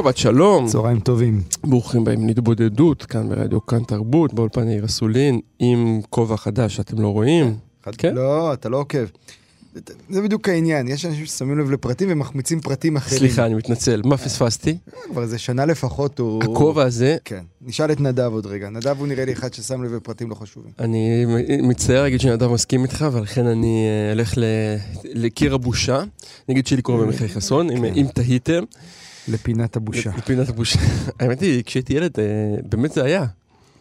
שבת שלום. צהריים טובים. ברוכים באים להתבודדות, כאן ברדיו כאן תרבות, באולפן יאיר אסולין, עם כובע חדש שאתם לא רואים. כן? לא, אתה לא עוקב. זה בדיוק העניין, יש אנשים ששמים לב לפרטים ומחמיצים פרטים אחרים. סליחה, אני מתנצל, מה פספסתי? כבר איזה שנה לפחות הוא... הכובע הזה... כן. נשאל את נדב עוד רגע. נדב הוא נראה לי אחד ששם לב לפרטים לא חשובים. אני מצטער להגיד שנדב מסכים איתך, ולכן אני אה, אלך לקיר הבושה. נגיד שלי קוראים למיכאל חסון, אם כן. תהיתם. לפינת הבושה. לפינת הבושה. האמת היא, כשהייתי ילד, אה, באמת זה היה.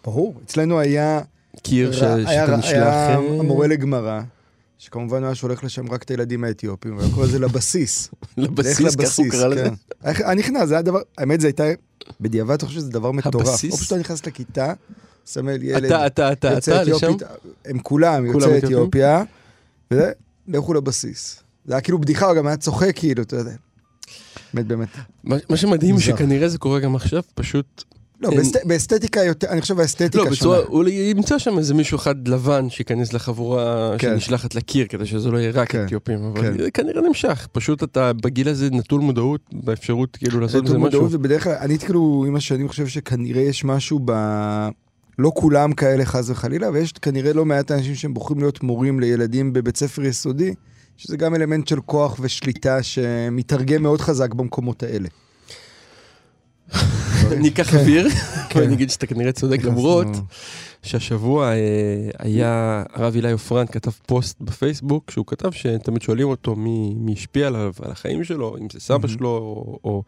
ברור. אצלנו היה... קיר שאתה נשלח... היה אה, המורה לגמרא. שכמובן היה שולח לשם רק את הילדים האתיופים, והיה קורא לזה לבסיס. לבסיס, ככה הוא קרא לזה. היה נכנס, זה היה דבר, האמת זה הייתה, בדיעבד אתה חושב שזה דבר מטורף. הבסיס? או פשוט אתה נכנס לכיתה, סמל ילד, אתה, אתה, אתה, אתה, לשם? הם כולם יוצאי אתיופיה, ולכו לבסיס. זה היה כאילו בדיחה, הוא גם היה צוחק כאילו, אתה יודע. באמת, באמת. מה שמדהים שכנראה זה קורה גם עכשיו, פשוט לא, באסתטיקה יותר, אני חושב האסתטיקה שונה. לא, בצורה, הוא ימצא שם איזה מישהו אחד לבן שייכנס לחבורה כן. שנשלחת לקיר, כדי שזה לא יהיה רק כן, אתיופים, אבל כן. זה כנראה נמשך. פשוט אתה בגיל הזה נטול מודעות, באפשרות כאילו לעשות מזה משהו. נטול מודעות, ובדרך כלל, אני כאילו, עם השנים חושב שכנראה יש משהו ב... לא כולם כאלה חס וחלילה, ויש כנראה לא מעט אנשים שהם בוחרים להיות מורים לילדים בבית ספר יסודי, שזה גם אלמנט של כוח ושליטה שמתרגם מאוד חזק במקומות האלה. אני אקח אוויר, ואני כן. אגיד שאתה כנראה צודק, למרות שהשבוע אה, היה הרב אילי עופרן כתב פוסט בפייסבוק, שהוא כתב שתמיד שואלים אותו מי השפיע עליו, על החיים שלו, אם זה סבא שלו או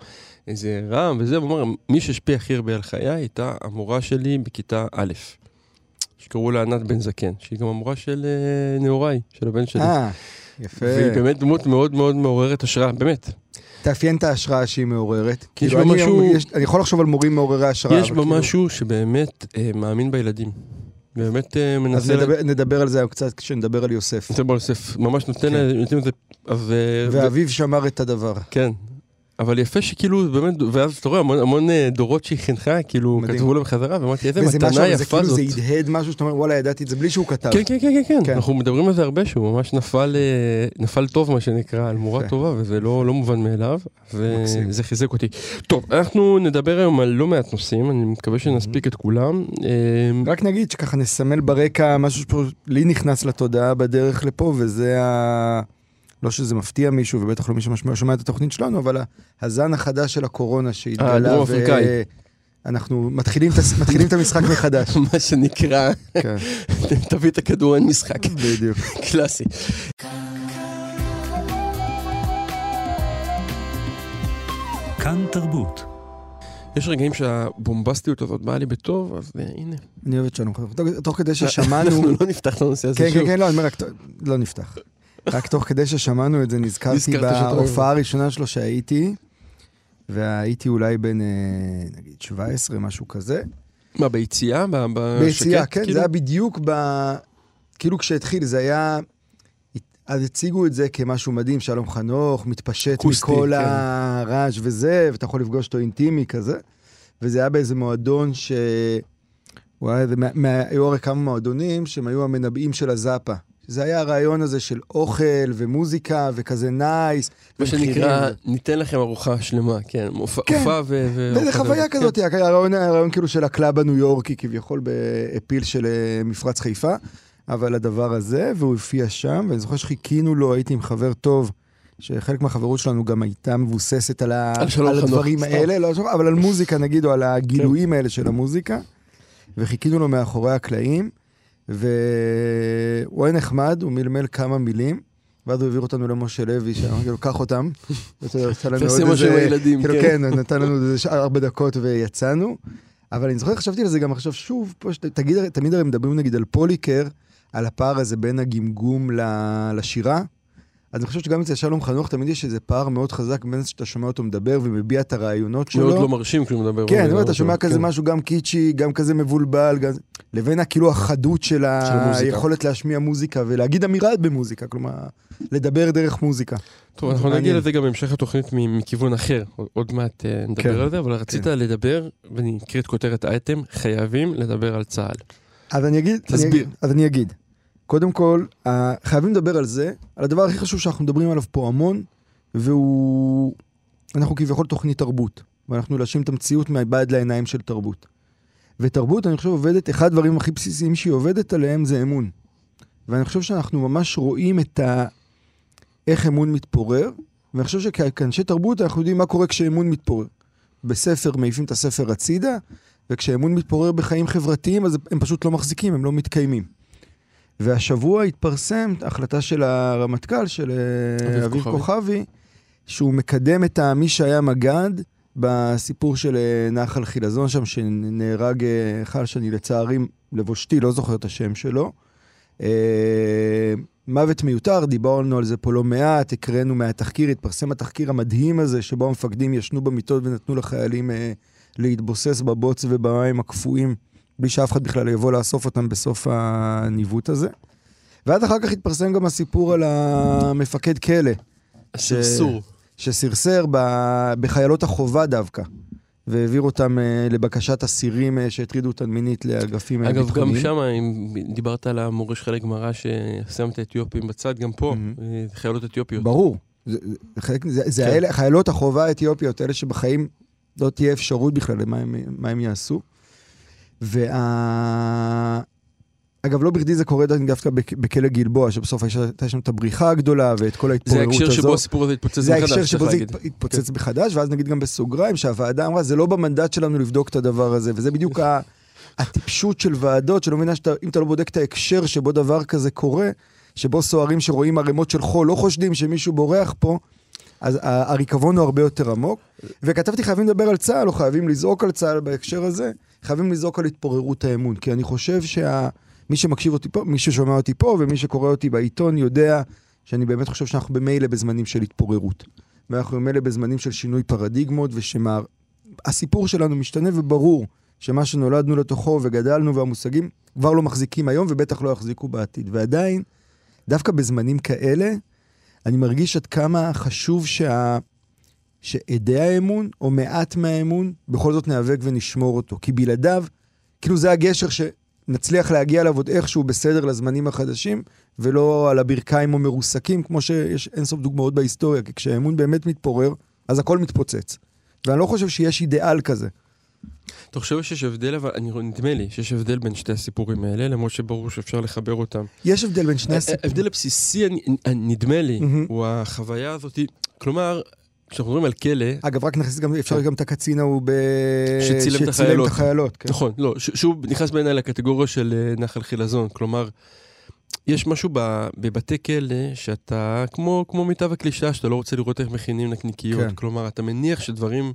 איזה רם וזה, הוא אמר, מי שהשפיע הכי הרבה על חיי הייתה המורה שלי בכיתה א', שקראו לה ענת בן זקן, שהיא גם המורה של אה, נעוריי, של הבן שלי. יפה. והיא באמת דמות מאוד מאוד מעוררת השראה, באמת. תאפיין את ההשראה שהיא מעוררת. כאילו, אני, משהו... יש, אני יכול לחשוב על מורים מעוררי השראה. יש בה כאילו... משהו שבאמת אה, מאמין בילדים. באמת אה, מנסה... אז נדבר, נדבר על זה קצת כשנדבר על יוסף. נדבר על יוסף, ממש נותן כן. לזה... ואביו ו... שמר את הדבר. כן, אבל יפה שכאילו, באמת, ואז אתה רואה המון, המון אה, דורות שהיא חינכה, כאילו, מדהים. כתבו להם חזרה, ואמרתי, איזה מתנה משהו, יפה כאילו, זאת. זה הדהד משהו שאתה אומר, וואלה, ידעתי את זה בלי שהוא כתב. כן, כן, כן, כן, כן. אנחנו מדברים על זה הרבה, שהוא ממש נפל, אה, נפל טוב, מה שנקרא, על מורה טובה, וזה לא, לא מובן מאליו, וזה חיזק אותי. טוב, אנחנו נדבר היום על לא מעט נושאים, אני מקווה שנספיק את כולם. אה, רק נגיד שככה נסמל ברקע משהו שלי נכנס לתודעה בדרך לפה, וזה ה... לא שזה מפתיע מישהו, ובטח לא מישהו שומע את התוכנית שלנו, אבל הזן החדש של הקורונה שהתגלה, אה. אנחנו מתחילים, מתחילים את המשחק מחדש. מה שנקרא, כן. תביא את הכדור, אין משחק. בדיוק. קלאסי. כאן תרבות. יש רגעים שהבומבסטיות הזאת באה לי בטוב, אז הנה. אני אוהב את שלום. תוך כדי ששמענו... אנחנו לא נפתח את הנושא הזה שוב. כן, כן, כן, לא, אני אומר רק, לא נפתח. רק תוך כדי ששמענו את זה, נזכרתי בהופעה הראשונה שלו שהייתי, והייתי אולי בן, אה, נגיד, 17, משהו כזה. מה, ביציאה? ביציאה, כן, כאילו? זה היה בדיוק ב... כאילו כשהתחיל, זה היה... אז הציגו את זה כמשהו מדהים, שלום חנוך, מתפשט קוסטי, מכל כן. הרעש וזה, ואתה יכול לפגוש אותו אינטימי כזה. וזה היה באיזה מועדון ש... וואי, היו הרי כמה מועדונים שהם היו המנבאים של הזאפה. זה היה הרעיון הזה של אוכל ומוזיקה וכזה נייס. מה שנקרא, ניתן לכם ארוחה שלמה, כן, מופע כן. ו... וזה חוויה כן. כזאת, הרעיון, הרעיון כאילו של ה club הניו יורקי, כביכול באפיל של אה, מפרץ חיפה, אבל הדבר הזה, והוא הופיע שם, ואני זוכר שחיכינו לו, הייתי עם חבר טוב. שחלק מהחברות שלנו גם הייתה מבוססת על, ה... על, על הדברים האלה, לא, אבל על מוזיקה נגיד, או על הגילויים כן. האלה של המוזיקה, וחיכינו לו מאחורי הקלעים. והוא היה נחמד, הוא מלמל כמה מילים, ואז הוא העביר אותנו למשה לוי, שאמרתי לו, קח אותם. תעשה משהו עם הילדים, כאילו, כן. כן, נתן לנו איזה ארבע דקות ויצאנו. אבל אני זוכר, חשבתי על זה גם עכשיו שוב, פה, תגיד, תמיד הרי מדברים נגיד על פוליקר, על הפער הזה בין הגמגום לשירה. אז אני חושב שגם אצל שלום חנוך תמיד יש איזה פער מאוד חזק בין שאתה שומע אותו מדבר ומביע את הרעיונות שלו. מאוד לא מרשים כשהוא מדבר. כן, אני אומר, אתה שומע כזה כן. משהו גם קיצ'י, גם כזה מבולבל, לבין כאילו החדות של היכולת להשמיע מוזיקה ולהגיד אמירה במוזיקה, כלומר, לדבר דרך מוזיקה. טוב, אנחנו נגיע לזה גם בהמשך התוכנית מכיוון אחר, עוד מעט אה, נדבר כן. על זה, אבל רצית כן. לדבר, ואני אקריא את כותרת האייטם, חייבים לדבר על צה"ל. אז אני אגיד, תסביר. אז אני אגיד. קודם כל, חייבים לדבר על זה, על הדבר הכי חשוב שאנחנו מדברים עליו פה המון, והוא... אנחנו כביכול תוכנית תרבות. ואנחנו להשאיר את המציאות מבעד לעיניים של תרבות. ותרבות, אני חושב, עובדת, אחד הדברים הכי בסיסיים שהיא עובדת עליהם זה אמון. ואני חושב שאנחנו ממש רואים את ה... איך אמון מתפורר, ואני חושב שכאנשי תרבות אנחנו יודעים מה קורה כשאמון מתפורר. בספר מעיפים את הספר הצידה, וכשאמון מתפורר בחיים חברתיים, אז הם פשוט לא מחזיקים, הם לא מתקיימים. והשבוע התפרסם החלטה של הרמטכ"ל, של אה, אביב כוכבי, שהוא מקדם את מי שהיה מג"ד בסיפור של אה, נחל חילזון שם, שנהרג אה, חל שאני לצערי, לבושתי, לא זוכר את השם שלו. מוות מיותר, דיברנו על זה פה לא מעט, הקראנו מהתחקיר, התפרסם התחקיר המדהים הזה, שבו המפקדים ישנו במיטות ונתנו לחיילים אה, להתבוסס בבוץ ובמים הקפואים, בלי שאף אחד בכלל יבוא לאסוף אותם בסוף הניווט הזה. ועד אחר כך התפרסם גם הסיפור על המפקד כלא. הסרסור. ש... שסרסר ב... בחיילות החובה דווקא. והעביר אותם uh, לבקשת אסירים uh, שהטרידו אותם מינית לאגפים ביטחוניים. אגב, גם שם, אם דיברת על המורש חלק גמרא ששם את האתיופים בצד, גם פה, mm-hmm. חיילות אתיופיות. ברור. זה, זה, זה כן. האלה, חיילות החובה האתיופיות, אלה שבחיים לא תהיה אפשרות בכלל למה הם, הם יעשו. וה... אגב, לא בכדי זה קורה דווקא בכלא גלבוע, שבסוף הייתה שם את הבריחה הגדולה ואת כל ההתפוררות הזאת. זה ההקשר שבו הסיפור הזה התפוצץ מחדש, זה ההקשר שבו זה התפוצץ כן. מחדש, ואז נגיד גם בסוגריים, שהוועדה אמרה, זה לא במנדט שלנו לבדוק את הדבר הזה, וזה בדיוק הטיפשות של ועדות, שלא מבינה שאם אתה לא בודק את ההקשר שבו דבר כזה קורה, שבו סוהרים שרואים ערימות של חול לא חושדים שמישהו בורח פה, אז הריקבון הוא הרבה יותר עמוק. וכתבתי, חייבים לדבר על צה"ל, או חייבים לזעוק על צה"ל בהקשר הזה, חייבים לזעוק על התפוררות האמון, כי אני חושב שה... מי שמקשיב אותי פה, מי ששומע אותי פה ומי שקורא אותי בעיתון יודע שאני באמת חושב שאנחנו במילא בזמנים של התפוררות. ואנחנו במילא בזמנים של שינוי פרדיגמות ושהסיפור שלנו משתנה וברור שמה שנולדנו לתוכו וגדלנו והמושגים כבר לא מחזיקים היום ובטח לא יחזיקו בעתיד. ועדיין, דווקא בזמנים כאלה, אני מרגיש עד כמה חשוב שה... שעדי האמון, או מעט מהאמון, בכל זאת ניאבק ונשמור אותו. כי בלעדיו, כאילו זה הגשר ש... נצליח להגיע אליו עוד איכשהו בסדר לזמנים החדשים, ולא על הברכיים או מרוסקים, כמו שיש אינסוף דוגמאות בהיסטוריה, כי כשהאמון באמת מתפורר, אז הכל מתפוצץ. ואני לא חושב שיש אידיאל כזה. אתה חושב שיש הבדל, אבל אני, נדמה לי שיש הבדל בין שתי הסיפורים האלה, למרות שברור שאפשר לחבר אותם. יש הבדל בין שני הסיפורים. ההבדל הבסיסי, נדמה לי, הוא החוויה הזאת, כלומר, כשאנחנו מדברים על כלא... אגב, רק נכניס גם, אפשר כן. גם את הקצין ההוא ב... שצילם את החיילות. את החיילות כן. נכון, לא, שהוא נכנס בעיניי לקטגוריה של אה, נחל חילזון. כלומר, יש משהו בבתי כלא שאתה, כמו, כמו מיטב הקלישה, שאתה לא רוצה לראות איך מכינים נקניקיות. כן. כלומר, אתה מניח שדברים,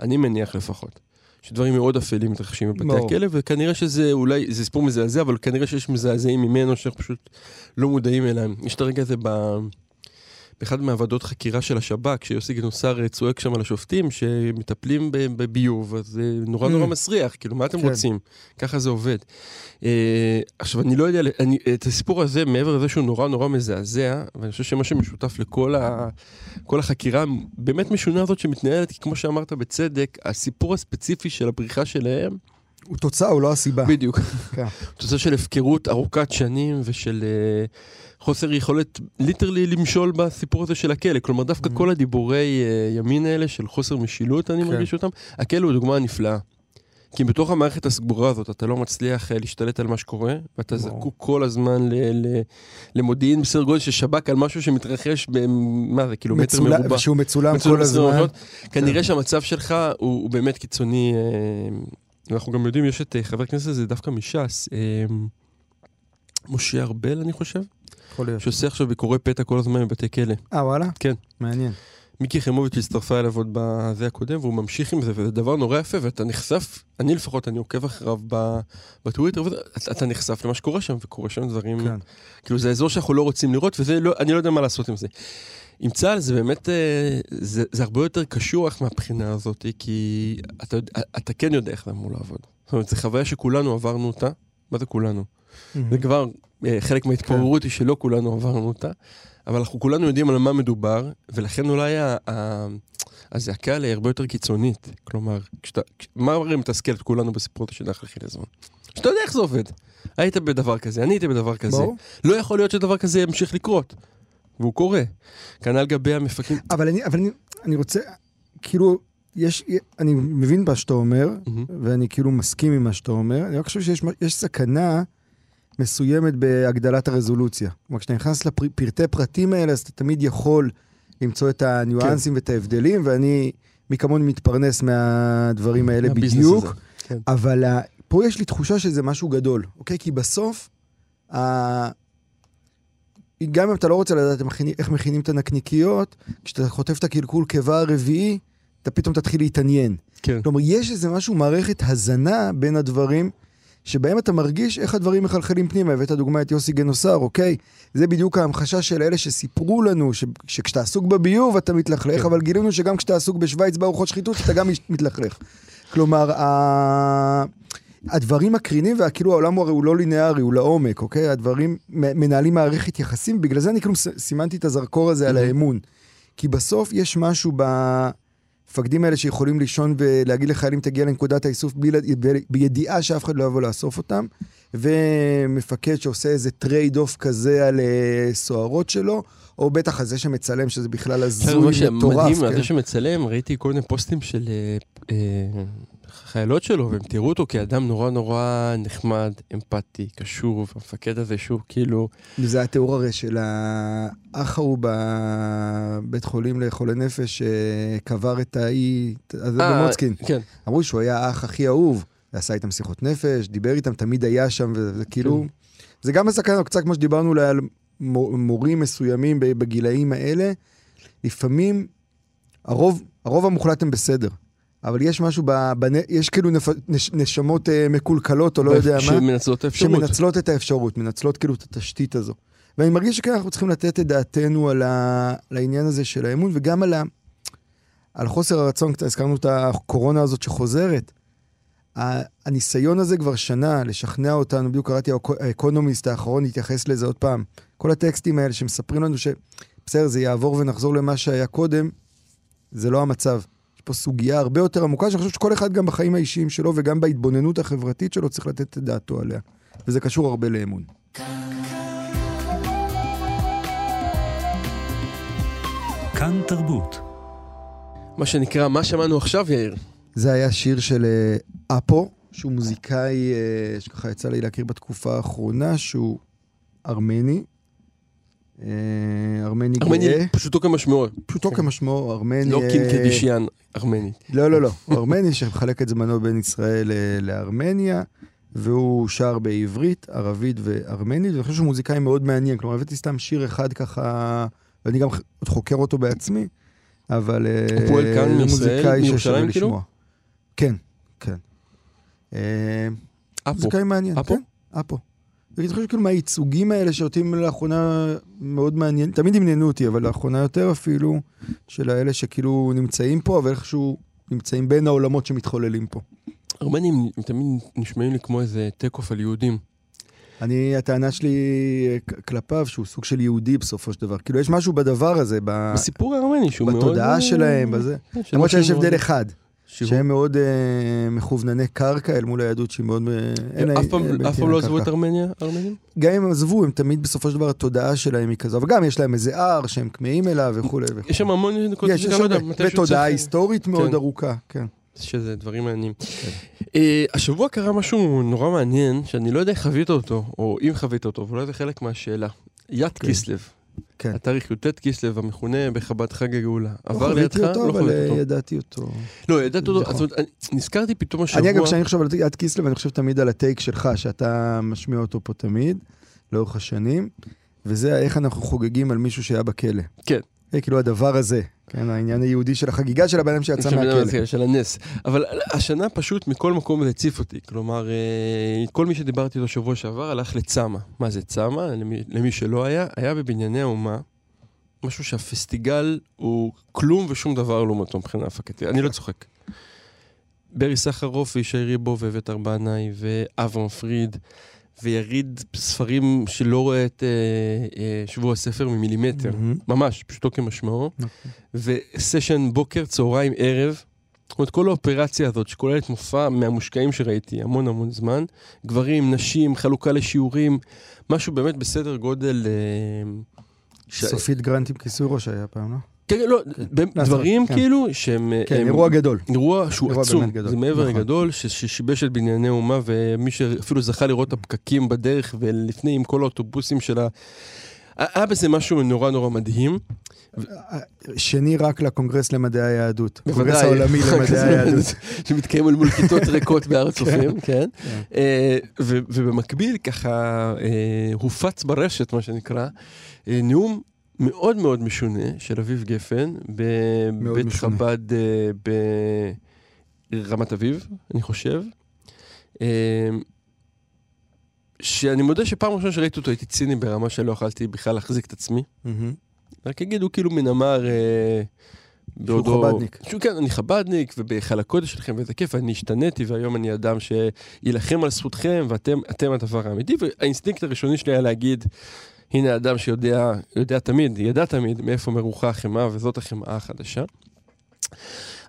אני מניח לפחות, שדברים מאוד אפלים מתרחשים בבתי הכלא, וכנראה שזה אולי, זה סיפור מזעזע, אבל כנראה שיש מזעזעים ממנו שאנחנו פשוט לא מודעים אליהם. יש את הרגע הזה ב... באחד מהוועדות חקירה של השב"כ, שיוסי גנוסר צועק שם על השופטים שמטפלים בביוב, אז זה נורא נורא mm. מסריח, כאילו, מה אתם כן. רוצים? ככה זה עובד. אה, עכשיו, אני לא יודע, אני, את הסיפור הזה, מעבר לזה שהוא נורא נורא מזעזע, ואני חושב שמה שמשותף לכל ה, כל החקירה באמת משונה הזאת שמתנהלת, כי כמו שאמרת בצדק, הסיפור הספציפי של הבריחה שלהם, הוא תוצאה, הוא לא הסיבה. בדיוק. כן. תוצאה של הפקרות ארוכת שנים ושל uh, חוסר יכולת ליטרלי למשול בסיפור הזה של הכלא. כלומר, דווקא mm-hmm. כל הדיבורי uh, ימין האלה של חוסר משילות, אני כן. מרגיש אותם, הכלא הוא דוגמה נפלאה. כי בתוך המערכת הסגורה הזאת אתה לא מצליח uh, להשתלט על מה שקורה, ואתה wow. זקוק כל הזמן ל- ל- למודיעין בסדר גודל של שב"כ על משהו שמתרחש במה זה, קילומטר מצול... מרובע. ושהוא מצולם, מצולם כל הזמן. כנראה כן. שהמצב שלך הוא, הוא באמת קיצוני. אנחנו גם יודעים, יש את אה, חבר הכנסת הזה דווקא מש"ס, אה, משה ארבל, אני חושב. יכול להיות. שעושה עכשיו ביקורי פתע כל הזמן בבתי כלא. אה, וואלה? כן. מעניין. מיקי חיימוביץ' הצטרפה אליו עוד בזה הקודם, והוא ממשיך עם זה, וזה דבר נורא יפה, ואתה נחשף, אני לפחות, אני עוקב אחריו בטוויטר, ואתה נחשף למה שקורה שם, וקורה שם דברים, כן. כאילו זה אזור שאנחנו לא רוצים לראות, ואני לא, לא יודע מה לעשות עם זה. עם צה"ל זה באמת, אה, זה, זה הרבה יותר קשוח מהבחינה הזאת, כי אתה, אתה כן יודע איך זה אמור לעבוד. זאת אומרת, זו חוויה שכולנו עברנו אותה. מה זה כולנו? Mm-hmm. זה כבר אה, חלק מההתפוררות היא שלא כולנו עברנו אותה, אבל אנחנו כולנו יודעים על מה מדובר, ולכן אולי הזעקה עליה היא הרבה יותר קיצונית. כלומר, כשאתה, מה הרי מתסכל את כולנו בסיפור הזה של נחל חילזון? שאתה יודע איך זה עובד. היית בדבר כזה, אני הייתי בדבר כזה. בוא. לא יכול להיות שדבר כזה ימשיך לקרות. והוא קורה. כנ"ל גבי המפקים. אבל אני, אבל אני, אני רוצה, כאילו, יש, אני מבין מה שאתה אומר, mm-hmm. ואני כאילו מסכים עם מה שאתה אומר. אני רק חושב שיש סכנה מסוימת בהגדלת הרזולוציה. כלומר, כשאתה נכנס לפרטי פרטים האלה, אז אתה תמיד יכול למצוא את הניואנסים כן. ואת ההבדלים, ואני, מי כמוני מתפרנס מהדברים האלה בדיוק. כן. אבל פה יש לי תחושה שזה משהו גדול, אוקיי? כי בסוף, גם אם אתה לא רוצה לדעת איך מכינים את הנקניקיות, כשאתה חוטף את הקלקול קיבה הרביעי, אתה פתאום תתחיל להתעניין. כן. כלומר, יש איזה משהו, מערכת הזנה בין הדברים, שבהם אתה מרגיש איך הדברים מחלחלים פנימה. הבאת דוגמא את יוסי גנוסר, אוקיי? זה בדיוק ההמחשה של אלה שסיפרו לנו ש... שכשאתה עסוק בביוב אתה מתלכלך, כן. אבל גילינו שגם כשאתה עסוק בשוויץ בארוחות שחיתות אתה גם מתלכלך. כלומר, ה... הדברים מקרינים, וכאילו העולם הוא הרי הוא לא לינארי, הוא לעומק, אוקיי? הדברים מנהלים מערכת יחסים, בגלל זה אני כאילו סימנתי את הזרקור הזה על האמון. כי בסוף יש משהו במפקדים האלה שיכולים לישון ולהגיד לחיילים תגיע לנקודת האיסוף בידיעה שאף אחד לא יבוא לאסוף אותם, ומפקד שעושה איזה trade-off כזה על אה, סחורות שלו, או בטח על זה שמצלם, שזה בכלל הזוי מטורף. מדהים, כן. זה שמצלם, ראיתי כל מיני פוסטים של... אה, אה, החיילות שלו, והם תראו אותו כאדם נורא נורא נחמד, אמפתי, קשוב, המפקד הזה שהוא כאילו... וזה התיאור הרי של האח ההוא בבית חולים לחולי נפש שקבר את האי, זה אה, במוצקין. כן. אמרו שהוא היה האח הכי אהוב, ועשה איתם שיחות נפש, דיבר איתם, תמיד היה שם, וזה כאילו... כן. זה גם הסכנה, קצת כמו שדיברנו על מורים מסוימים בגילאים האלה, לפעמים הרוב, הרוב המוחלט הם בסדר. אבל יש משהו, בנ... יש כאילו נפ... נש... נשמות uh, מקולקלות, או לא יודע מה. שמנצלות את האפשרות. שמנצלות את האפשרות, מנצלות כאילו את התשתית הזו. ואני מרגיש שכן, אנחנו צריכים לתת את דעתנו על, ה... על העניין הזה של האמון, וגם על, ה... על חוסר הרצון, קצת הזכרנו את הקורונה הזאת שחוזרת. הניסיון הזה כבר שנה, לשכנע אותנו, בדיוק קראתי האקונומיסט האחרון, התייחס לזה עוד פעם. כל הטקסטים האלה שמספרים לנו שבסדר, זה יעבור ונחזור למה שהיה קודם, זה לא המצב. פה סוגיה הרבה יותר עמוקה, שאני חושב שכל אחד גם בחיים האישיים שלו וגם בהתבוננות החברתית שלו צריך לתת את דעתו עליה. וזה קשור הרבה לאמון. כאן תרבות. מה שנקרא, מה שמענו עכשיו, יאיר? זה היה שיר של אה, אפו, שהוא מוזיקאי אה, שככה יצא לי להכיר בתקופה האחרונה, שהוא ארמני, ארמני גאה. ארמני פשוטו כמשמעו. פשוטו כמשמעו, ארמני... לא קינקדישיאן, ארמני. לא, לא, לא. ארמני שמחלק את זמנו בין ישראל אה, לארמניה, והוא שר בעברית, ערבית וארמנית, ואני חושב שהוא מוזיקאי מאוד מעניין. כלומר, הבאתי סתם שיר אחד ככה, ואני גם חוקר אותו בעצמי, אבל... הוא פועל אה, כאן מישראל, מירושלים כאילו? כן, כן. אפו. מוזיקאי מעניין, אפו? כן, אפו. ואני חושב שכאילו מהייצוגים האלה שאותי לאחרונה מאוד מעניין, תמיד עניינו אותי, אבל לאחרונה יותר אפילו, של האלה שכאילו נמצאים פה, אבל איכשהו נמצאים בין העולמות שמתחוללים פה. ארמנים תמיד נשמעים לי כמו איזה take-off על יהודים. אני, הטענה שלי כלפיו, שהוא סוג של יהודי בסופו של דבר. כאילו, יש משהו בדבר הזה, בסיפור הארמני, שהוא מאוד... בתודעה שלהם, בזה. כן, למרות שיש הבדל אחד. שהוא... שהם מאוד uh, מכוונני קרקע אל מול היהדות שהיא מאוד... אה, אף פעם לא עזבו את ארמניה, ארמנים? גם אם הם עזבו, הם תמיד בסופו של דבר התודעה שלהם היא כזו, וגם יש להם איזה הר שהם כמהים אליו וכולי וכולי. יש שם המון נקודות שגם אדם, ותודעה היסטורית מאוד כן. ארוכה, כן. שזה דברים מעניינים. Uh, השבוע קרה משהו נורא מעניין, שאני לא יודע איך חווית אותו, או אם חווית אותו, ואולי זה חלק מהשאלה. יד כן. כן. התאריך י"ט כיסלב, המכונה בחב"ד חג הגאולה. לא עבר לידך? לא חוויתי אותו, אבל אה, ידעתי אותו. לא, ידעתי אותו, זאת אומרת, נזכרתי פתאום השבוע... אני אגב, כשאני חושב על יד כיסלב, אני חושב תמיד על הטייק שלך, שאתה משמיע אותו פה תמיד, לאורך השנים, וזה איך אנחנו חוגגים על מישהו שהיה בכלא. כן. זה כאילו הדבר הזה, כן, העניין היהודי של החגיגה של הבן אדם שיצא מהכלא. של הנס. אבל השנה פשוט מכל מקום זה הציף אותי. כלומר, אה, כל מי שדיברתי איתו שבוע שעבר הלך לצמא. מה זה צמא? למי, למי שלא היה, היה בבנייני האומה. משהו שהפסטיגל הוא כלום ושום דבר לעומתו מבחינה הפקתית. אני לא צוחק. ברי סחרוף וישי ריבו ואביתר בנאי ואברהם פריד. ויריד ספרים שלא רואה את אה, אה, שבוע הספר ממילימטר, mm-hmm. ממש, פשוטו כמשמעו. Okay. נכון. וסשן בוקר, צהריים, ערב. זאת אומרת, כל האופרציה הזאת שכוללת מופע מהמושקעים שראיתי המון המון זמן, גברים, נשים, חלוקה לשיעורים, משהו באמת בסדר גודל... אה, ש... סופית גרנט עם כיסוי ראש היה פעם, לא? כן, לא, כן. דברים כן. כאילו שהם... כן, הם, אירוע גדול. אירוע שהוא אירוע עצום, גדול. זה מעבר נכון. גדול, ששיבש את בנייני אומה, ומי שאפילו זכה לראות את הפקקים בדרך, ולפני עם כל האוטובוסים של ה... היה בזה משהו נורא נורא מדהים. שני רק לקונגרס למדעי היהדות. קונגרס העולמי למדעי היהדות. שמתקיים אל מול כיתות ריקות בהר הצופים, כן. כן. אה, ובמקביל ככה אה, הופץ ברשת, מה שנקרא, אה, נאום מאוד מאוד משונה של אביב גפן, בבית חב"ד ברמת אביב, אני חושב. שאני מודה שפעם ראשונה שראיתי אותו הייתי ציני ברמה שלא יכלתי בכלל להחזיק את עצמי. רק יגידו כאילו מן אמר... אה, שהוא חבדניק. שהוא כן, אני חבדניק, ובהיכל הקודש שלכם, וזה כיף, אני השתניתי, והיום אני אדם שיילחם על זכותכם, ואתם הדבר האמיתי, והאינסטינקט הראשוני שלי היה להגיד, הנה אדם שיודע, יודע תמיד, ידע תמיד מאיפה מרוחה החמאה, וזאת החמאה החדשה.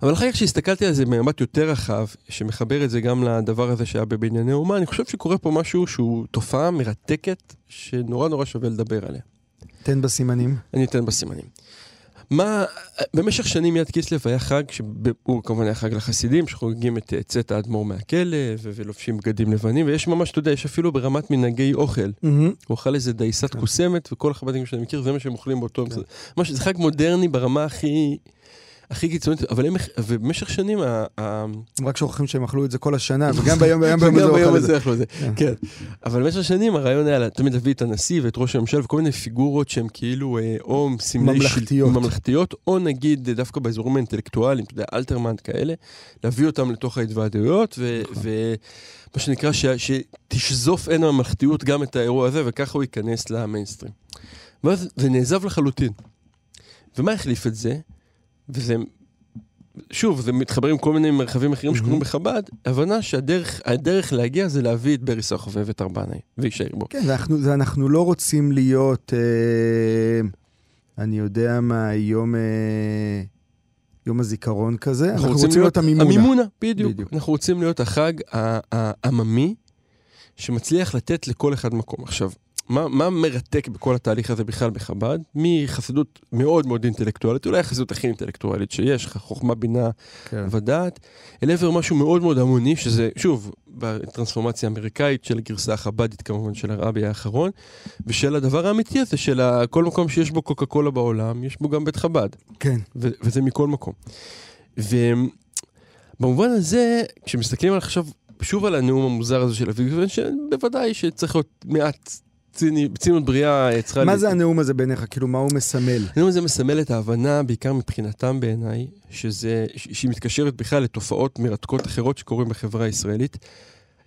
אבל אחר כך כשהסתכלתי על זה במבט יותר רחב, שמחבר את זה גם לדבר הזה שהיה בבנייני אומה, אני חושב שקורה פה משהו שהוא תופעה מרתקת, שנורא נורא שווה לדבר עליה. תן בסימנים. אני אתן בסימנים. מה, במשך שנים יד קיסלב היה חג, שהוא כמובן היה חג לחסידים, שחוגגים את צאת האדמו"ר מהכלא, ולובשים בגדים לבנים, ויש ממש, אתה יודע, יש אפילו ברמת מנהגי אוכל. Mm-hmm. הוא אכל איזה דייסת כן. קוסמת, וכל החב"דניקים שאני מכיר, זה מה שהם אוכלים באותו... כן. זה, זה חג מודרני ברמה הכי... הכי קיצונית, אבל הם, ובמשך שנים... הם רק שוכחים שהם אכלו את זה כל השנה, וגם ביום ביום הזה אכלו את זה. כן. כן. אבל במשך שנים הרעיון היה תמיד להביא את הנשיא ואת ראש הממשלה וכל מיני פיגורות שהן כאילו אה, או סמלי... ממלכתיות. ממלכתיות, או נגיד דווקא באזורים האינטלקטואליים, אתה יודע, אלתרמן כאלה, להביא אותם לתוך ההתוועדויות, נכון. ומה שנקרא, שתשזוף עין הממלכתיות גם את האירוע הזה, וככה הוא ייכנס למיינסטרים. ואז זה נעזב לחלוטין. ומה החליף את זה? וזה, שוב, זה מתחבר עם כל מיני מרחבים אחרים שקורים בחב"ד, הבנה שהדרך להגיע זה להביא את ברי סחרוף ואת ארבנאי, ויישאר בו. כן, אנחנו, זה, אנחנו לא רוצים להיות, אה, אני יודע מה, יום... אה... יום הזיכרון כזה, אנחנו, אנחנו רוצים, רוצים להיות המימונה. המימונה, בדיוק. בדיוק. אנחנו רוצים להיות החג העממי שמצליח לתת לכל אחד מקום. עכשיו, מה, מה מרתק בכל התהליך הזה בכלל בחב"ד? מחסידות מאוד מאוד אינטלקטואלית, אולי החסידות הכי אינטלקטואלית שיש, חוכמה, בינה כן. ודעת, אל עבר משהו מאוד מאוד המוני, שזה, שוב, בטרנספורמציה האמריקאית של הגרסה החב"דית כמובן, של הרבי האחרון, ושל הדבר האמיתי הזה, של כל מקום שיש בו קוקה קולה בעולם, יש בו גם בית חב"ד. כן. ו- וזה מכל מקום. ובמובן הזה, כשמסתכלים על עכשיו שוב על הנאום המוזר הזה של אביגדור, שבוודאי שצריך להיות מעט ציניות בריאה אה, צריכה... מה זה הנאום הזה בעיניך? כאילו, מה הוא מסמל? הנאום הזה מסמל את ההבנה, בעיקר מבחינתם בעיניי, שזה, שהיא מתקשרת בכלל לתופעות מרתקות אחרות שקורים בחברה הישראלית.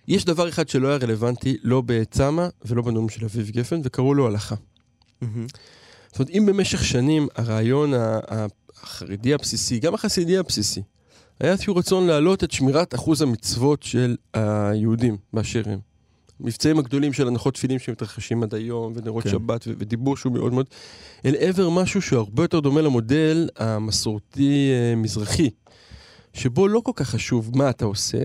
יש דבר אחד שלא היה רלוונטי, לא בצמא ולא בנאום של אביב גפן, וקראו לו הלכה. זאת אומרת, אם במשך שנים הרעיון החרדי הבסיסי, גם החסידי הבסיסי, היה איזשהו רצון להעלות את שמירת אחוז המצוות של היהודים באשר הם. המבצעים הגדולים של הנחות תפילין שמתרחשים עד היום, ונרות כן. שבת, ודיבור שהוא מאוד מאוד, אל עבר משהו שהוא הרבה יותר דומה למודל המסורתי-מזרחי, שבו לא כל כך חשוב מה אתה עושה,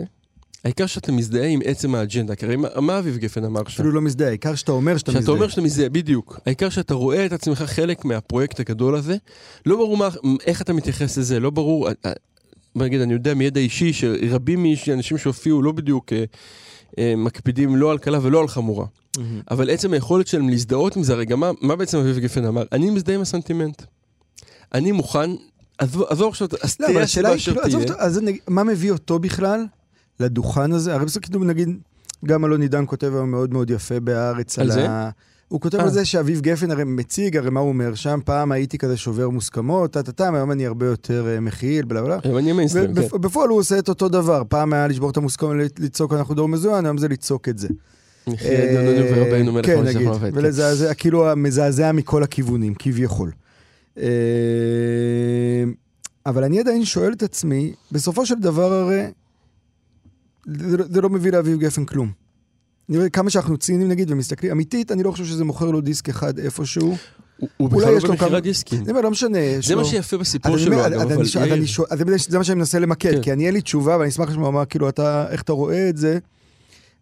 העיקר שאתה מזדהה עם עצם האג'נדה, כי הרי מה אביב גפן אמר שם? אפילו לא מזדהה, העיקר שאתה אומר שאתה מזדהה. שאתה אומר שאתה מזדהה, בדיוק. העיקר שאתה רואה את עצמך חלק מהפרויקט הגדול הזה. לא ברור מה, איך אתה מתייחס לזה, לא ברור, בוא נגיד, אני יודע מידע אישי שרבים מאנשים שהופיעו לא בדיוק אה, אה, מקפידים לא על קלה ולא על חמורה. Mm-hmm. אבל עצם היכולת שלהם להזדהות עם זה, הרי גם מה, מה בעצם אביב גפן אמר? אני מזדהה עם הסנטימנט. אני מוכן, עזוב עכשיו, אז לא, תהיה אשר כאילו, תהיה. אז מה מביא אותו בכלל לדוכן הזה? הרי בסוף כאילו נגיד, גם אלון עידן כותב היום מאוד מאוד יפה בהארץ על, על זה? ה... הוא כותב על אה. זה שאביב גפן הרי מציג, הרי מה הוא אומר שם? פעם הייתי כזה שובר מוסכמות, טה-טה-טה, היום אני הרבה יותר אה, מכיל, בלה בלה. היום אני מיינסטרים, כן. בפועל הוא עושה את אותו דבר. פעם היה לשבור את המוסכמות, לצעוק אנחנו דור מזוין, היום זה לצעוק את זה. אה, כן, נגיד, ולזעזע, כאילו מזעזע מכל הכיוונים, כביכול. אבל אני עדיין שואל את עצמי, בסופו של דבר הרי, זה לא מביא לאביב גפן כלום. אני רואה כמה שאנחנו ציניים נגיד ומסתכלים, אמיתית, אני לא חושב שזה מוכר לו דיסק אחד איפשהו. הוא בכלל לא במכירת דיסקים. זה לא משנה. זה מה שיפה בסיפור שלו, אגב, אבל... זה מה שאני מנסה למקד, כן. כי אני אין לי תשובה, ואני אשמח לשמוע מה, כאילו, אתה, איך אתה רואה את זה.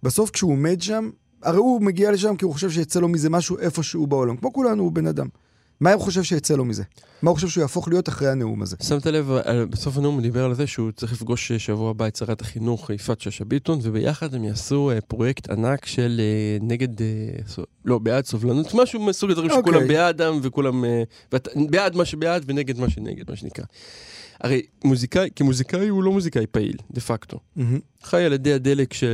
בסוף כשהוא עומד שם, הרי הוא מגיע לשם כי הוא חושב שיצא לו מזה משהו איפשהו בעולם. כמו כולנו, הוא בן אדם. מה הוא חושב שיצא לו מזה? מה הוא חושב שהוא יהפוך להיות אחרי הנאום הזה? שמת לב, בסוף הנאום הוא דיבר על זה שהוא צריך לפגוש שבוע הבא את שרת החינוך יפעת שאשא ביטון, וביחד הם יעשו אה, פרויקט ענק של אה, נגד, אה, לא, בעד סובלנות, משהו מסוג הדברים okay. שכולם אוקיי. בעדם וכולם, בעד מה שבעד ונגד מה שנגד, מה שנקרא. הרי מוזיקאי, כמוזיקאי הוא לא מוזיקאי פעיל, דה פקטו. Mm-hmm. חי על ידי הדלק, ש...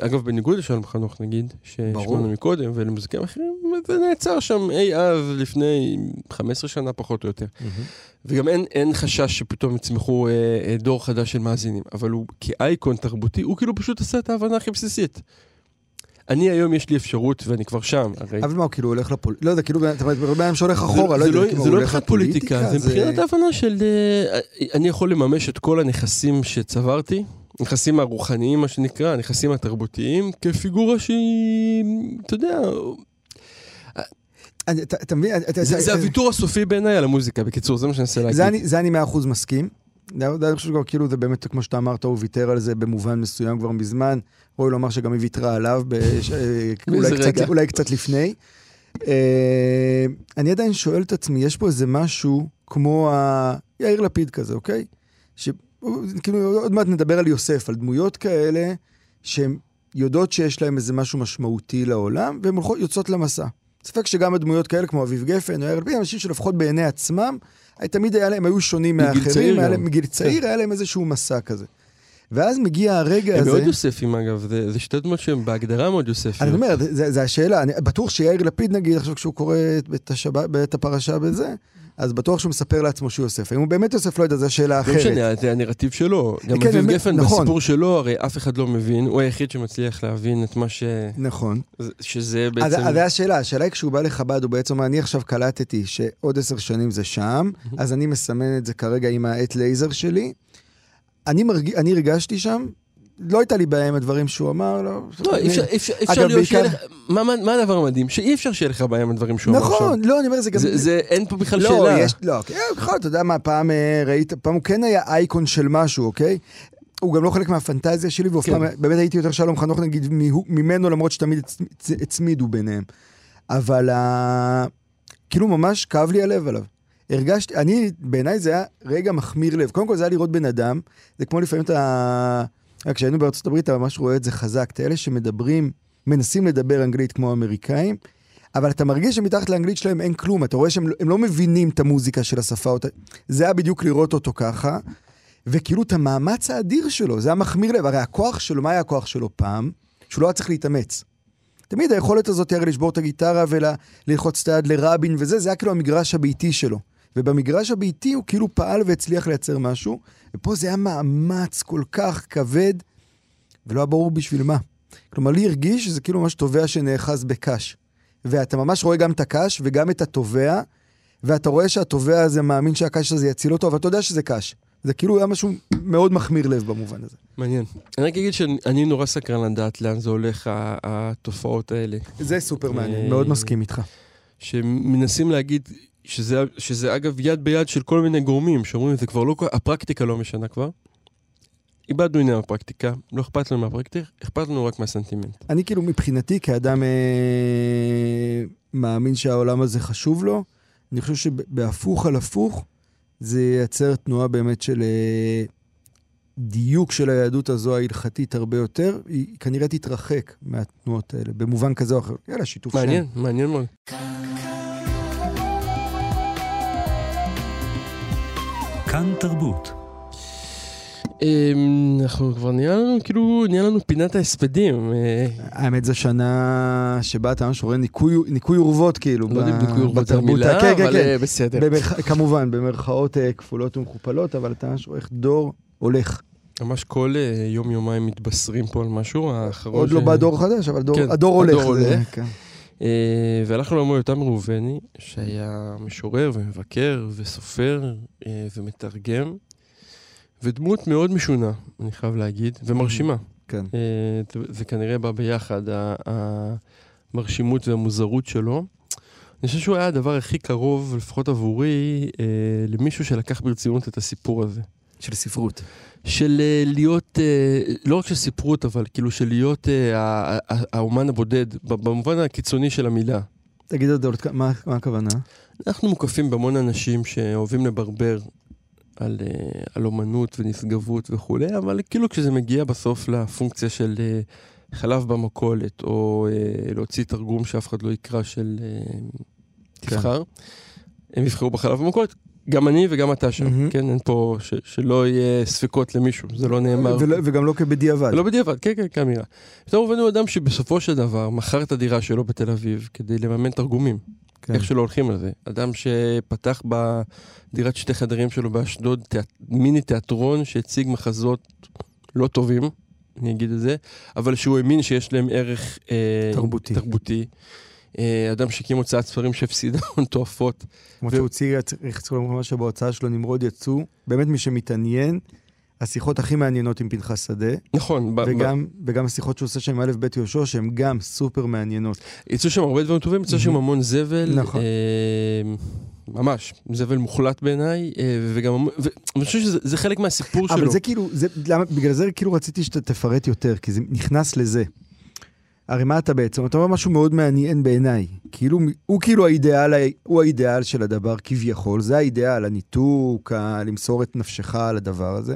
אגב, בניגוד לשלום חנוך נגיד, ששמענו מקודם, ולמוזיקאים אחרים, זה נעצר שם אי אז לפני 15 שנה פחות או יותר. Mm-hmm. וגם אין, אין חשש שפתאום יצמחו אה, אה, דור חדש של מאזינים, אבל הוא כאייקון תרבותי, הוא כאילו פשוט עשה את ההבנה הכי בסיסית. אני היום יש לי אפשרות, ואני כבר שם, הרי... אבל מה, הוא כאילו הולך לפוליטיקה? לא יודע, כאילו, אתה הרבה פעמים שהולך אחורה, לא יודע, כאילו, זה לא מבחינת פוליטיקה, זה מבחינת ההבנה של... אה, אני יכול לממש את כל הנכסים שצברתי, הנכסים הרוחניים, מה שנקרא, הנכסים התרבותיים, כפיגורה שהיא, אתה יודע... אתה מבין? זה הוויתור הסופי בעיניי על המוזיקה, בקיצור, זה מה שאני אנסה להגיד. זה אני מאה אחוז מסכים. אני חושב שכבר כאילו זה באמת, כמו שאתה אמרת, הוא ויתר על זה במובן מסוים כבר מזמן. ראוי לומר שגם היא ויתרה עליו, אה, אולי קצת לפני. אה, אני עדיין שואל את עצמי, יש פה איזה משהו כמו יאיר לפיד כזה, אוקיי? כאילו, עוד מעט נדבר על יוסף, על דמויות כאלה שהן יודעות שיש להן איזה משהו משמעותי לעולם, והן יוצאות למסע. ספק שגם הדמויות כאלה, כמו אביב גפן או יאיר לפיד, אנשים שלפחות בעיני עצמם, תמיד היה להם, היו שונים להם, מגיל צעיר, היה להם איזשהו מסע כזה. ואז מגיע הרגע הם הזה... הם מאוד יוספים אגב, זה, זה שתי דמות שהם בהגדרה מאוד יוספים. אני אומר, זה, זה השאלה, אני בטוח שיאיר לפיד נגיד, עכשיו כשהוא קורא את, השב... את הפרשה בזה, אז בטוח שהוא מספר לעצמו שהוא יוסף. אם הוא באמת יוסף, לא יודע, זו שאלה אחרת. לא משנה, זה הנרטיב שלו. גם כן, אביב גפן, נכון. בסיפור שלו, הרי אף אחד לא מבין, הוא היחיד שמצליח להבין את מה ש... נכון. שזה בעצם... אז זו השאלה, השאלה היא כשהוא בא לחב"ד, הוא בעצם, אני עכשיו קלטתי שעוד עשר שנים זה שם, אז אני מסמן את זה כרגע עם העט לייזר שלי. אני, מרג... אני הרגשתי שם לא הייתה לי בעיה עם הדברים שהוא אמר, לא. לא, אי אפשר להיות שיהיה לך... מה הדבר המדהים? שאי אפשר שיהיה לך בעיה עם הדברים שהוא אמר שם. נכון, לא, אני אומר, זה גם... זה, אין פה בכלל שאלה. לא, יש, לא, בכלל, אתה יודע מה, פעם אה, ראית, פעם הוא כן היה אייקון של משהו, אוקיי? הוא גם לא חלק מהפנטזיה שלי, ואף פעם, באמת הייתי יותר שלום חנוך נגיד ממנו, למרות שתמיד הצמידו ביניהם. אבל כאילו ממש כאב לי הלב עליו. הרגשתי, אני, בעיניי זה היה רגע מחמיר לב. קודם כל זה היה לראות בן אדם, זה כמו לפעמים אתה... כשהיינו בארצות הברית אתה ממש רואה את זה חזק, את אלה שמדברים, מנסים לדבר אנגלית כמו האמריקאים, אבל אתה מרגיש שמתחת לאנגלית שלהם אין כלום, אתה רואה שהם לא מבינים את המוזיקה של השפה, אותה. זה היה בדיוק לראות אותו ככה, וכאילו את המאמץ האדיר שלו, זה היה מחמיר לב, הרי הכוח שלו, מה היה הכוח שלו פעם? שהוא לא היה צריך להתאמץ. תמיד היכולת הזאת הרי לשבור את הגיטרה וללחוץ את היד לרבין וזה, זה היה כאילו המגרש הביתי שלו. ובמגרש הביתי הוא כאילו פעל והצליח לייצר משהו, ופה זה היה מאמץ כל כך כבד, ולא היה ברור בשביל מה. כלומר, לי הרגיש שזה כאילו ממש תובע שנאחז בקש. ואתה ממש רואה גם את הקש וגם את התובע, ואתה רואה שהתובע הזה מאמין שהקש הזה יציל אותו, אבל אתה יודע שזה קש. זה כאילו היה משהו מאוד מחמיר לב במובן הזה. מעניין. אני רק אגיד שאני נורא סקרן לדעת לאן זה הולך, התופעות האלה. זה סופר מעניין, מאוד מסכים איתך. שמנסים להגיד, שזה, שזה אגב יד ביד של כל מיני גורמים שאומרים, זה כבר לא, הפרקטיקה לא משנה כבר. איבדנו עניין בפרקטיקה, לא אכפת לנו מהפרקטיקה, אכפת לנו רק מהסנטימנט. אני כאילו מבחינתי, כאדם אה, מאמין שהעולם הזה חשוב לו, אני חושב שבהפוך על הפוך, זה ייצר תנועה באמת של אה, דיוק של היהדות הזו ההלכתית הרבה יותר, היא כנראה תתרחק מהתנועות האלה, במובן כזה או אחר. יאללה, שיתוף שם. מעניין, מעניין מאוד. כאן תרבות. אמ, אנחנו כבר נהיה לנו, כאילו, נהיה לנו פינת ההספדים. אה. האמת זו שנה שבה אתה ממש רואה ניקוי אורוות, כאילו, לא יודע אם ניקוי אורוות זה מילה, כן, כן, אבל כן. אה, בסדר. כמובן, במרכאות אה, כפולות ומכופלות, אבל אתה ממש רואה איך דור הולך. ממש כל יום-יומיים מתבשרים פה על משהו, האחרון... עוד לא בא דור חדש, אבל הדור הולך. הדור הולך. אה, והלכנו למור יותם ראובני, שהיה משורר ומבקר וסופר אה, ומתרגם, ודמות מאוד משונה, אני חייב להגיד, ומרשימה. כן. אה, זה כנראה בא ביחד, המרשימות והמוזרות שלו. אני חושב שהוא היה הדבר הכי קרוב, לפחות עבורי, למישהו שלקח ברצינות את הסיפור הזה. של ספרות. של אה, להיות, אה, לא רק של ספרות, אבל כאילו של להיות אה, האומן הבודד, במובן הקיצוני של המילה. תגיד עוד מה, מה הכוונה? אנחנו מוקפים בהמון אנשים שאוהבים לברבר על, uh, על אומנות ונשגבות וכולי, אבל כאילו כשזה מגיע בסוף לפונקציה של uh, חלב במכולת, או uh, להוציא תרגום שאף אחד לא יקרא של uh, תבחר, כן. הם יבחרו בחלב במכולת. גם אני וגם אתה שם, mm-hmm. כן? אין פה, ש, שלא יהיה ספקות למישהו, זה לא נאמר. ולא, וגם לא כבדיעבד. לא בדיעבד, כן, כן, כאמירה. יותר מובן הוא אדם שבסופו של דבר מכר את הדירה שלו בתל אביב כדי לממן תרגומים. כן. איך שלא הולכים על זה. אדם שפתח בדירת שתי חדרים שלו באשדוד תיאט... מיני תיאטרון שהציג מחזות לא טובים, אני אגיד את זה, אבל שהוא האמין שיש להם ערך אה, תרבותי. תרבותי. אה, אדם שהקים הוצאת ספרים שהפסידה הון תועפות. כמו שהוא הוציא, צריך לומר שבהוצאה שלו נמרוד יצאו, באמת מי שמתעניין, השיחות הכי מעניינות עם פנחס שדה. נכון. וגם, ב... וגם השיחות שהוא עושה שם עם א' ב' יהושע, שהן גם סופר מעניינות. יצאו שם הרבה דברים טובים, יצאו שם המון זבל. נכון. אה, ממש, זבל מוחלט בעיניי, אה, וגם, ואני חושב שזה חלק מהסיפור אבל שלו. אבל זה כאילו, זה, למה, בגלל זה כאילו רציתי שאתה תפרט יותר, כי זה נכנס לזה. הרי מה אתה בעצם? אתה אומר משהו מאוד מעניין בעיניי. כאילו, הוא כאילו האידיאל, הוא האידיאל של הדבר כביכול, זה האידיאל, הניתוק, ה- למסור את נפשך על הדבר הזה.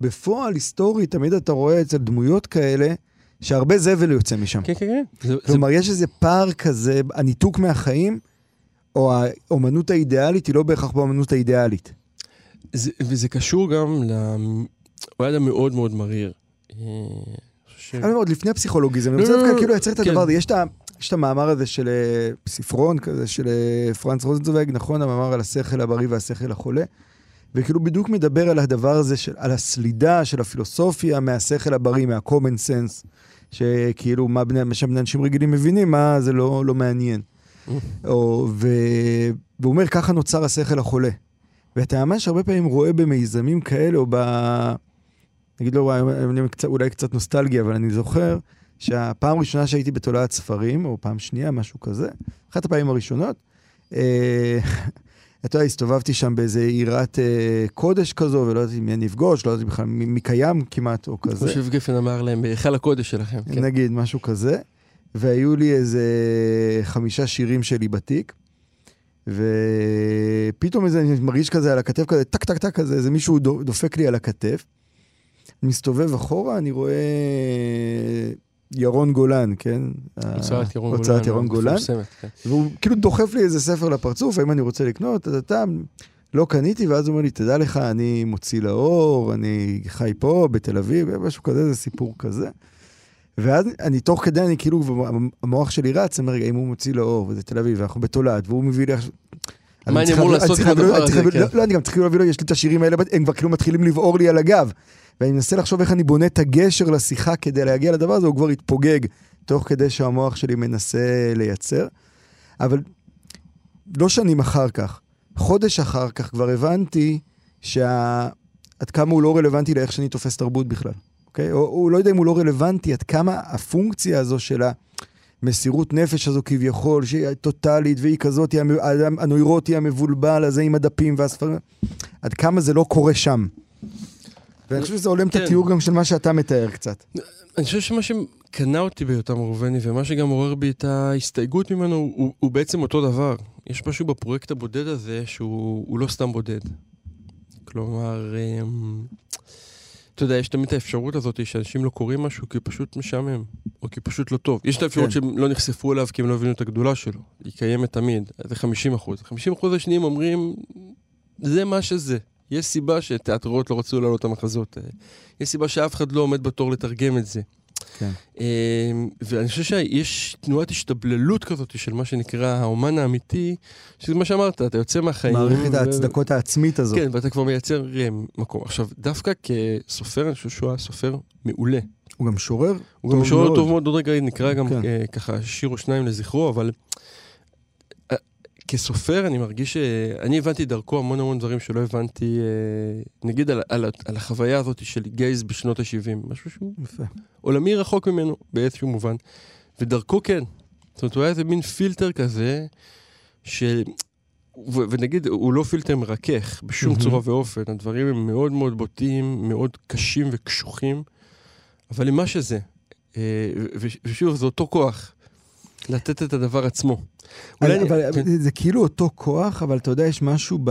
בפועל, היסטורית, תמיד אתה רואה אצל דמויות כאלה, שהרבה זבל יוצא משם. כן, כן, כן. כלומר, זה... יש איזה פער כזה, הניתוק מהחיים, או האומנות האידיאלית היא לא בהכרח באומנות האידיאלית. זה, וזה קשור גם ל... הוא היה אדם מאוד מאוד מריר. אה, אני אומר, עוד לפני הפסיכולוגיזם, אני רוצה לא, דווקא לא, כאילו לייצר את כן. הדבר הזה. יש את המאמר הזה של אה, ספרון כזה, של אה, פרנץ רוזנצוויג, נכון? המאמר על השכל הבריא והשכל החולה. וכאילו בדיוק מדבר על הדבר הזה, של, על הסלידה של הפילוסופיה מהשכל הבריא, מה-common sense, שכאילו מה בני, מה שבני אנשים רגילים מבינים, מה זה לא, לא מעניין. או, ו, והוא אומר, ככה נוצר השכל החולה. ואתה ממש הרבה פעמים רואה במיזמים כאלה, או ב... נגיד לא, קצת, אולי קצת נוסטלגיה, אבל אני זוכר שהפעם הראשונה שהייתי בתולעת ספרים, או פעם שנייה, משהו כזה, אחת הפעמים הראשונות, אה, אתה יודע, הסתובבתי שם באיזה עירת אה, קודש כזו, ולא ידעתי מי אני אפגוש, לא ידעתי בכלל מי, קיים כמעט, או כזה. כמו שב גפן אמר להם, בהיכל הקודש שלכם. כן. נגיד, משהו כזה. והיו לי איזה חמישה שירים שלי בתיק, ופתאום איזה, אני מרגיש כזה על הכתף כזה, טק טק טק כזה, איזה מישהו דופק לי על הכתף. מסתובב אחורה, אני רואה ירון גולן, כן? הוצאת ירון גולן. הוצאת ירון גולן. כן. והוא כאילו דוחף לי איזה ספר לפרצוף, האם אני רוצה לקנות, אתה... לא קניתי, ואז הוא אומר לי, תדע לך, אני מוציא לאור, אני חי פה, בתל אביב, משהו כזה, זה סיפור כזה. ואז אני, תוך כדי, אני כאילו, המוח שלי רץ, אני אומר, רגע, אם הוא מוציא לאור, וזה תל אביב, ואנחנו בתולעת, והוא מביא לי עכשיו... מה אני אמור לעשות עם הדבר הזה? כן. לא, לא, אני גם צריך להביא לו, יש לי את השירים האלה, הם כבר כאילו מתחילים לבעור לי על הגב. ואני מנסה לחשוב איך אני בונה את הגשר לשיחה כדי להגיע לדבר הזה, הוא כבר התפוגג, תוך כדי שהמוח שלי מנסה לייצר. אבל לא שנים אחר כך, חודש אחר כך כבר הבנתי שה... עד כמה הוא לא רלוונטי לאיך שאני תופס תרבות בכלל, אוקיי? או הוא לא יודע אם הוא לא רלוונטי, עד כמה הפונקציה הזו של המסירות נפש הזו כביכול, שהיא טוטאלית והיא כזאת, הנוירוטי המבולבל הזה עם הדפים והספרים, עד כמה זה לא קורה שם. ואני חושב שזה הולם את כן. התיאור גם של מה שאתה מתאר קצת. אני חושב שמה שקנה אותי ביותם ראובני, ומה שגם עורר בי את ההסתייגות ממנו, הוא, הוא בעצם אותו דבר. יש משהו בפרויקט הבודד הזה שהוא לא סתם בודד. כלומר, אמ, אתה יודע, יש תמיד את האפשרות הזאת שאנשים לא קוראים משהו כי הוא פשוט משעמם, או כי הוא פשוט לא טוב. יש את האפשרות כן. שהם לא נחשפו אליו כי הם לא הבינו את הגדולה שלו. היא קיימת תמיד, זה 50 אחוז. 50 אחוז השניים אומרים, זה מה שזה. יש סיבה שתיאטראות לא רצו להעלות את המחזות האלה. יש סיבה שאף אחד לא עומד בתור לתרגם את זה. כן. אמ, ואני חושב שיש תנועת השתבללות כזאת של מה שנקרא האומן האמיתי, שזה מה שאמרת, אתה יוצא מהחיים. מערכת ההצדקות העצמית הזאת. כן, ואתה כבר מייצר אה, מקום. עכשיו, דווקא כסופר, אני חושב שהוא היה סופר מעולה. הוא גם שורר הוא גם שורר טוב מאוד, עוד רגע נקרא גם כן. אה, ככה שיר או שניים לזכרו, אבל כסופר אני מרגיש שאני הבנתי דרכו המון המון דברים שלא הבנתי, אה, נגיד על, על, על החוויה הזאת של גייז בשנות ה-70, משהו שהוא יפה. עולמי רחוק ממנו באיזשהו מובן. ודרכו כן. זאת אומרת, הוא היה איזה מין פילטר כזה, ש... ו- ונגיד, הוא לא פילטר מרכך בשום mm-hmm. צורה ואופן, הדברים הם מאוד מאוד בוטים, מאוד קשים וקשוחים, אבל למה שזה. אה, ושוב, זה אותו כוח. לתת את הדבר עצמו. אבל, אני... אבל כן. זה כאילו אותו כוח, אבל אתה יודע, יש משהו ב...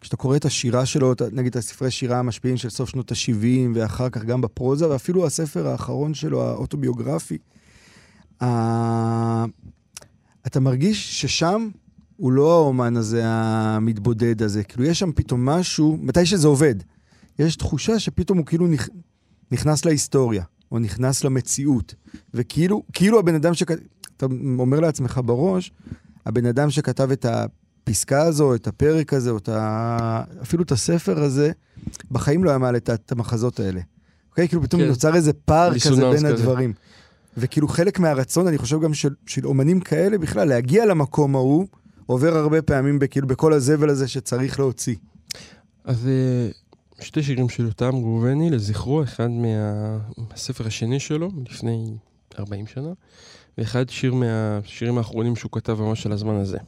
כשאתה קורא את השירה שלו, נגיד הספרי שירה המשפיעים של סוף שנות ה-70, ואחר כך גם בפרוזה, ואפילו הספר האחרון שלו, האוטוביוגרפי, אתה מרגיש ששם הוא לא האומן הזה המתבודד הזה. כאילו, יש שם פתאום משהו, מתי שזה עובד, יש תחושה שפתאום הוא כאילו נכנס להיסטוריה, או נכנס למציאות. וכאילו, כאילו הבן אדם שכתב, אתה אומר לעצמך בראש, הבן אדם שכתב את הפסקה הזו, את הפרק הזה, או את ה... אפילו את הספר הזה, בחיים לא היה מעלה את המחזות האלה. אוקיי? כאילו פתאום כן. נוצר איזה פער כזה בין כזה. הדברים. וכאילו חלק מהרצון, אני חושב גם של, של אומנים כאלה בכלל, להגיע למקום ההוא, עובר הרבה פעמים כאילו בכל הזבל הזה שצריך להוציא. אז אה, שתי שירים של יותם ראובני, לזכרו, אחד מהספר השני שלו, לפני 40 שנה, ואחד שיר מהשירים האחרונים שהוא כתב ממש על הזמן הזה.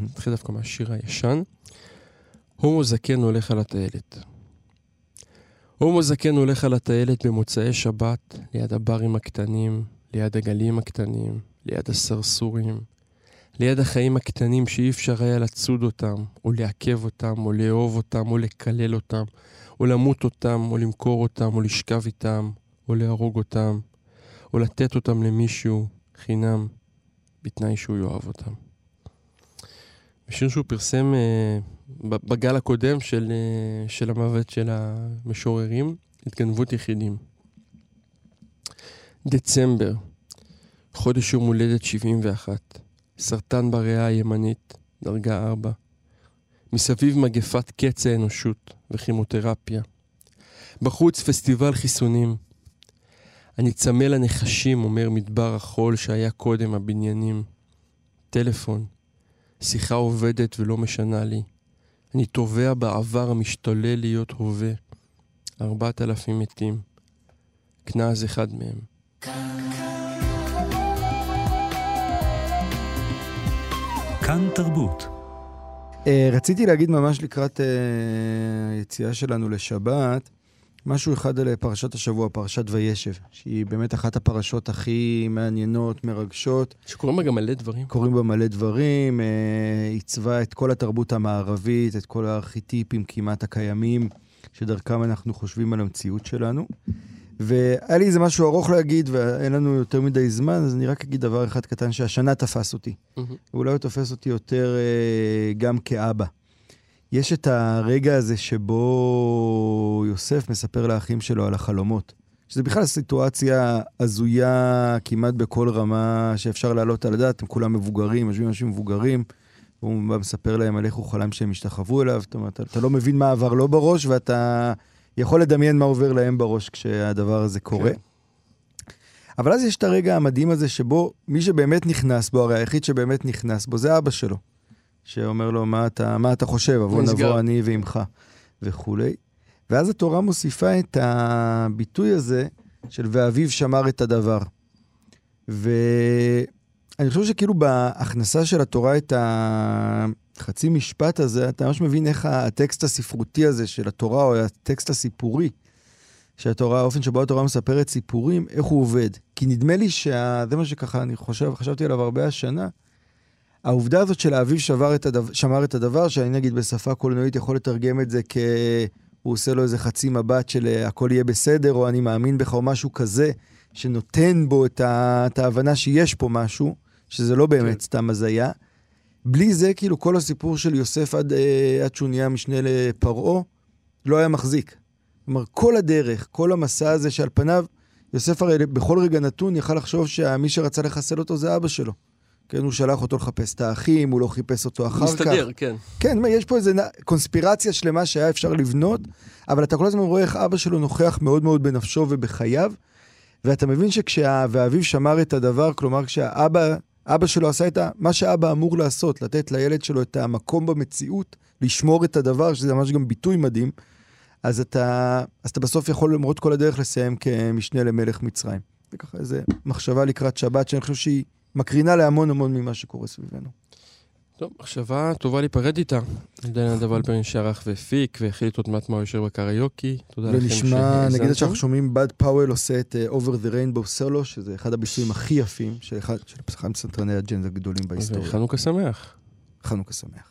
נתחיל דווקא מהשיר הישן. הומו זקן הולך על הטיילת. הומו זקן הולך על הטיילת במוצאי שבת, ליד הברים הקטנים, ליד הגלים הקטנים, ליד הסרסורים, ליד החיים הקטנים שאי אפשר היה לצוד אותם, או לעכב אותם, או לאהוב אותם, או לקלל אותם, או למות אותם, או למכור אותם, או לשכב איתם, או להרוג אותם, או לתת אותם למישהו חינם, בתנאי שהוא יאהב אותם. שיר שהוא פרסם uh, בגל הקודם של, uh, של המוות של המשוררים, התגנבות יחידים. דצמבר, חודש יום הולדת 71, סרטן בריאה הימנית, דרגה 4. מסביב מגפת קץ האנושות וכימותרפיה. בחוץ פסטיבל חיסונים. אני צמא לנחשים, אומר מדבר החול שהיה קודם הבניינים. טלפון, שיחה עובדת ולא משנה לי. אני תובע בעבר המשתולל להיות הווה. ארבעת אלפים מתים. כנז אחד מהם. כאן תרבות. Uh, רציתי להגיד ממש לקראת uh, היציאה שלנו לשבת, משהו אחד על פרשת השבוע, פרשת וישב, שהיא באמת אחת הפרשות הכי מעניינות, מרגשות. שקורים בה גם מלא דברים. קורים בה מלא דברים, uh, עיצבה את כל התרבות המערבית, את כל הארכיטיפים כמעט הקיימים, שדרכם אנחנו חושבים על המציאות שלנו. והיה לי איזה משהו ארוך להגיד, ואין לנו יותר מדי זמן, אז אני רק אגיד דבר אחד קטן שהשנה תפס אותי. Mm-hmm. ואולי הוא תופס אותי יותר אה, גם כאבא. יש את הרגע הזה שבו יוסף מספר לאחים שלו על החלומות. שזה בכלל סיטואציה הזויה כמעט בכל רמה שאפשר להעלות על הדעת, הם כולם מבוגרים, יושבים אנשים מבוגרים, והוא מספר להם על איך הוא חלם שהם השתחוו אליו, זאת אומרת, אתה לא מבין מה עבר לו בראש, ואתה יכול לדמיין מה עובר להם בראש כשהדבר הזה קורה. כן. אבל אז יש את הרגע המדהים הזה שבו מי שבאמת נכנס בו, הרי היחיד שבאמת נכנס בו זה אבא שלו. שאומר לו, מה אתה, מה אתה חושב? אבוא נבוא אני ועמך, וכולי. ואז התורה מוסיפה את הביטוי הזה של ואביו שמר את הדבר. ואני חושב שכאילו בהכנסה של התורה את החצי משפט הזה, אתה ממש מבין איך הטקסט הספרותי הזה של התורה, או הטקסט הסיפורי, שהתורה, האופן שבו התורה מספרת סיפורים, איך הוא עובד. כי נדמה לי שזה מה שככה, אני חושב, חשבתי עליו הרבה השנה, העובדה הזאת של האביב שבר את הדבר, שמר את הדבר, שאני נגיד בשפה קולנועית יכול לתרגם את זה כ... הוא עושה לו איזה חצי מבט של אה, הכל יהיה בסדר, או אני מאמין בך, או משהו כזה, שנותן בו את, ה... את ההבנה שיש פה משהו, שזה לא באמת כן. סתם הזיה. בלי זה, כאילו, כל הסיפור של יוסף עד, אה, עד שהוא נהיה משנה לפרעה, לא היה מחזיק. כלומר, כל הדרך, כל המסע הזה שעל פניו, יוסף הרי בכל רגע נתון יכל לחשוב שמי שרצה לחסל אותו זה אבא שלו. כן, הוא שלח אותו לחפש את האחים, הוא לא חיפש אותו אחר מסתדר, כך. מסתדר, כן. כן, יש פה איזו קונספירציה שלמה שהיה אפשר לבנות, אבל אתה כל הזמן רואה איך אבא שלו נוכח מאוד מאוד בנפשו ובחייו, ואתה מבין שכשאביו שמר את הדבר, כלומר כשהאבא, אבא שלו עשה את מה שאבא אמור לעשות, לתת לילד שלו את המקום במציאות, לשמור את הדבר, שזה ממש גם ביטוי מדהים, אז אתה, אז אתה בסוף יכול למרות כל הדרך לסיים כמשנה למלך מצרים. זה ככה איזה מחשבה לקראת שבת, שאני חושב שהיא מקרינה להמון המון ממה שקורה סביבנו. טוב, מחשבה טובה להיפרד איתה. דנה דבלפרין שערך והפיק, והחליט עוד מעט מה הוא יושב בקריוקי. תודה לכם ונשמע, נגיד שאנחנו שומעים בד פאוול עושה את uh, Over the Rainbow Solo, שזה אחד הביצועים הכי יפים של אחד מסנטרני הג'נז הגדולים בהיסטוריה. וחנוכה שמח. חנוכה שמח.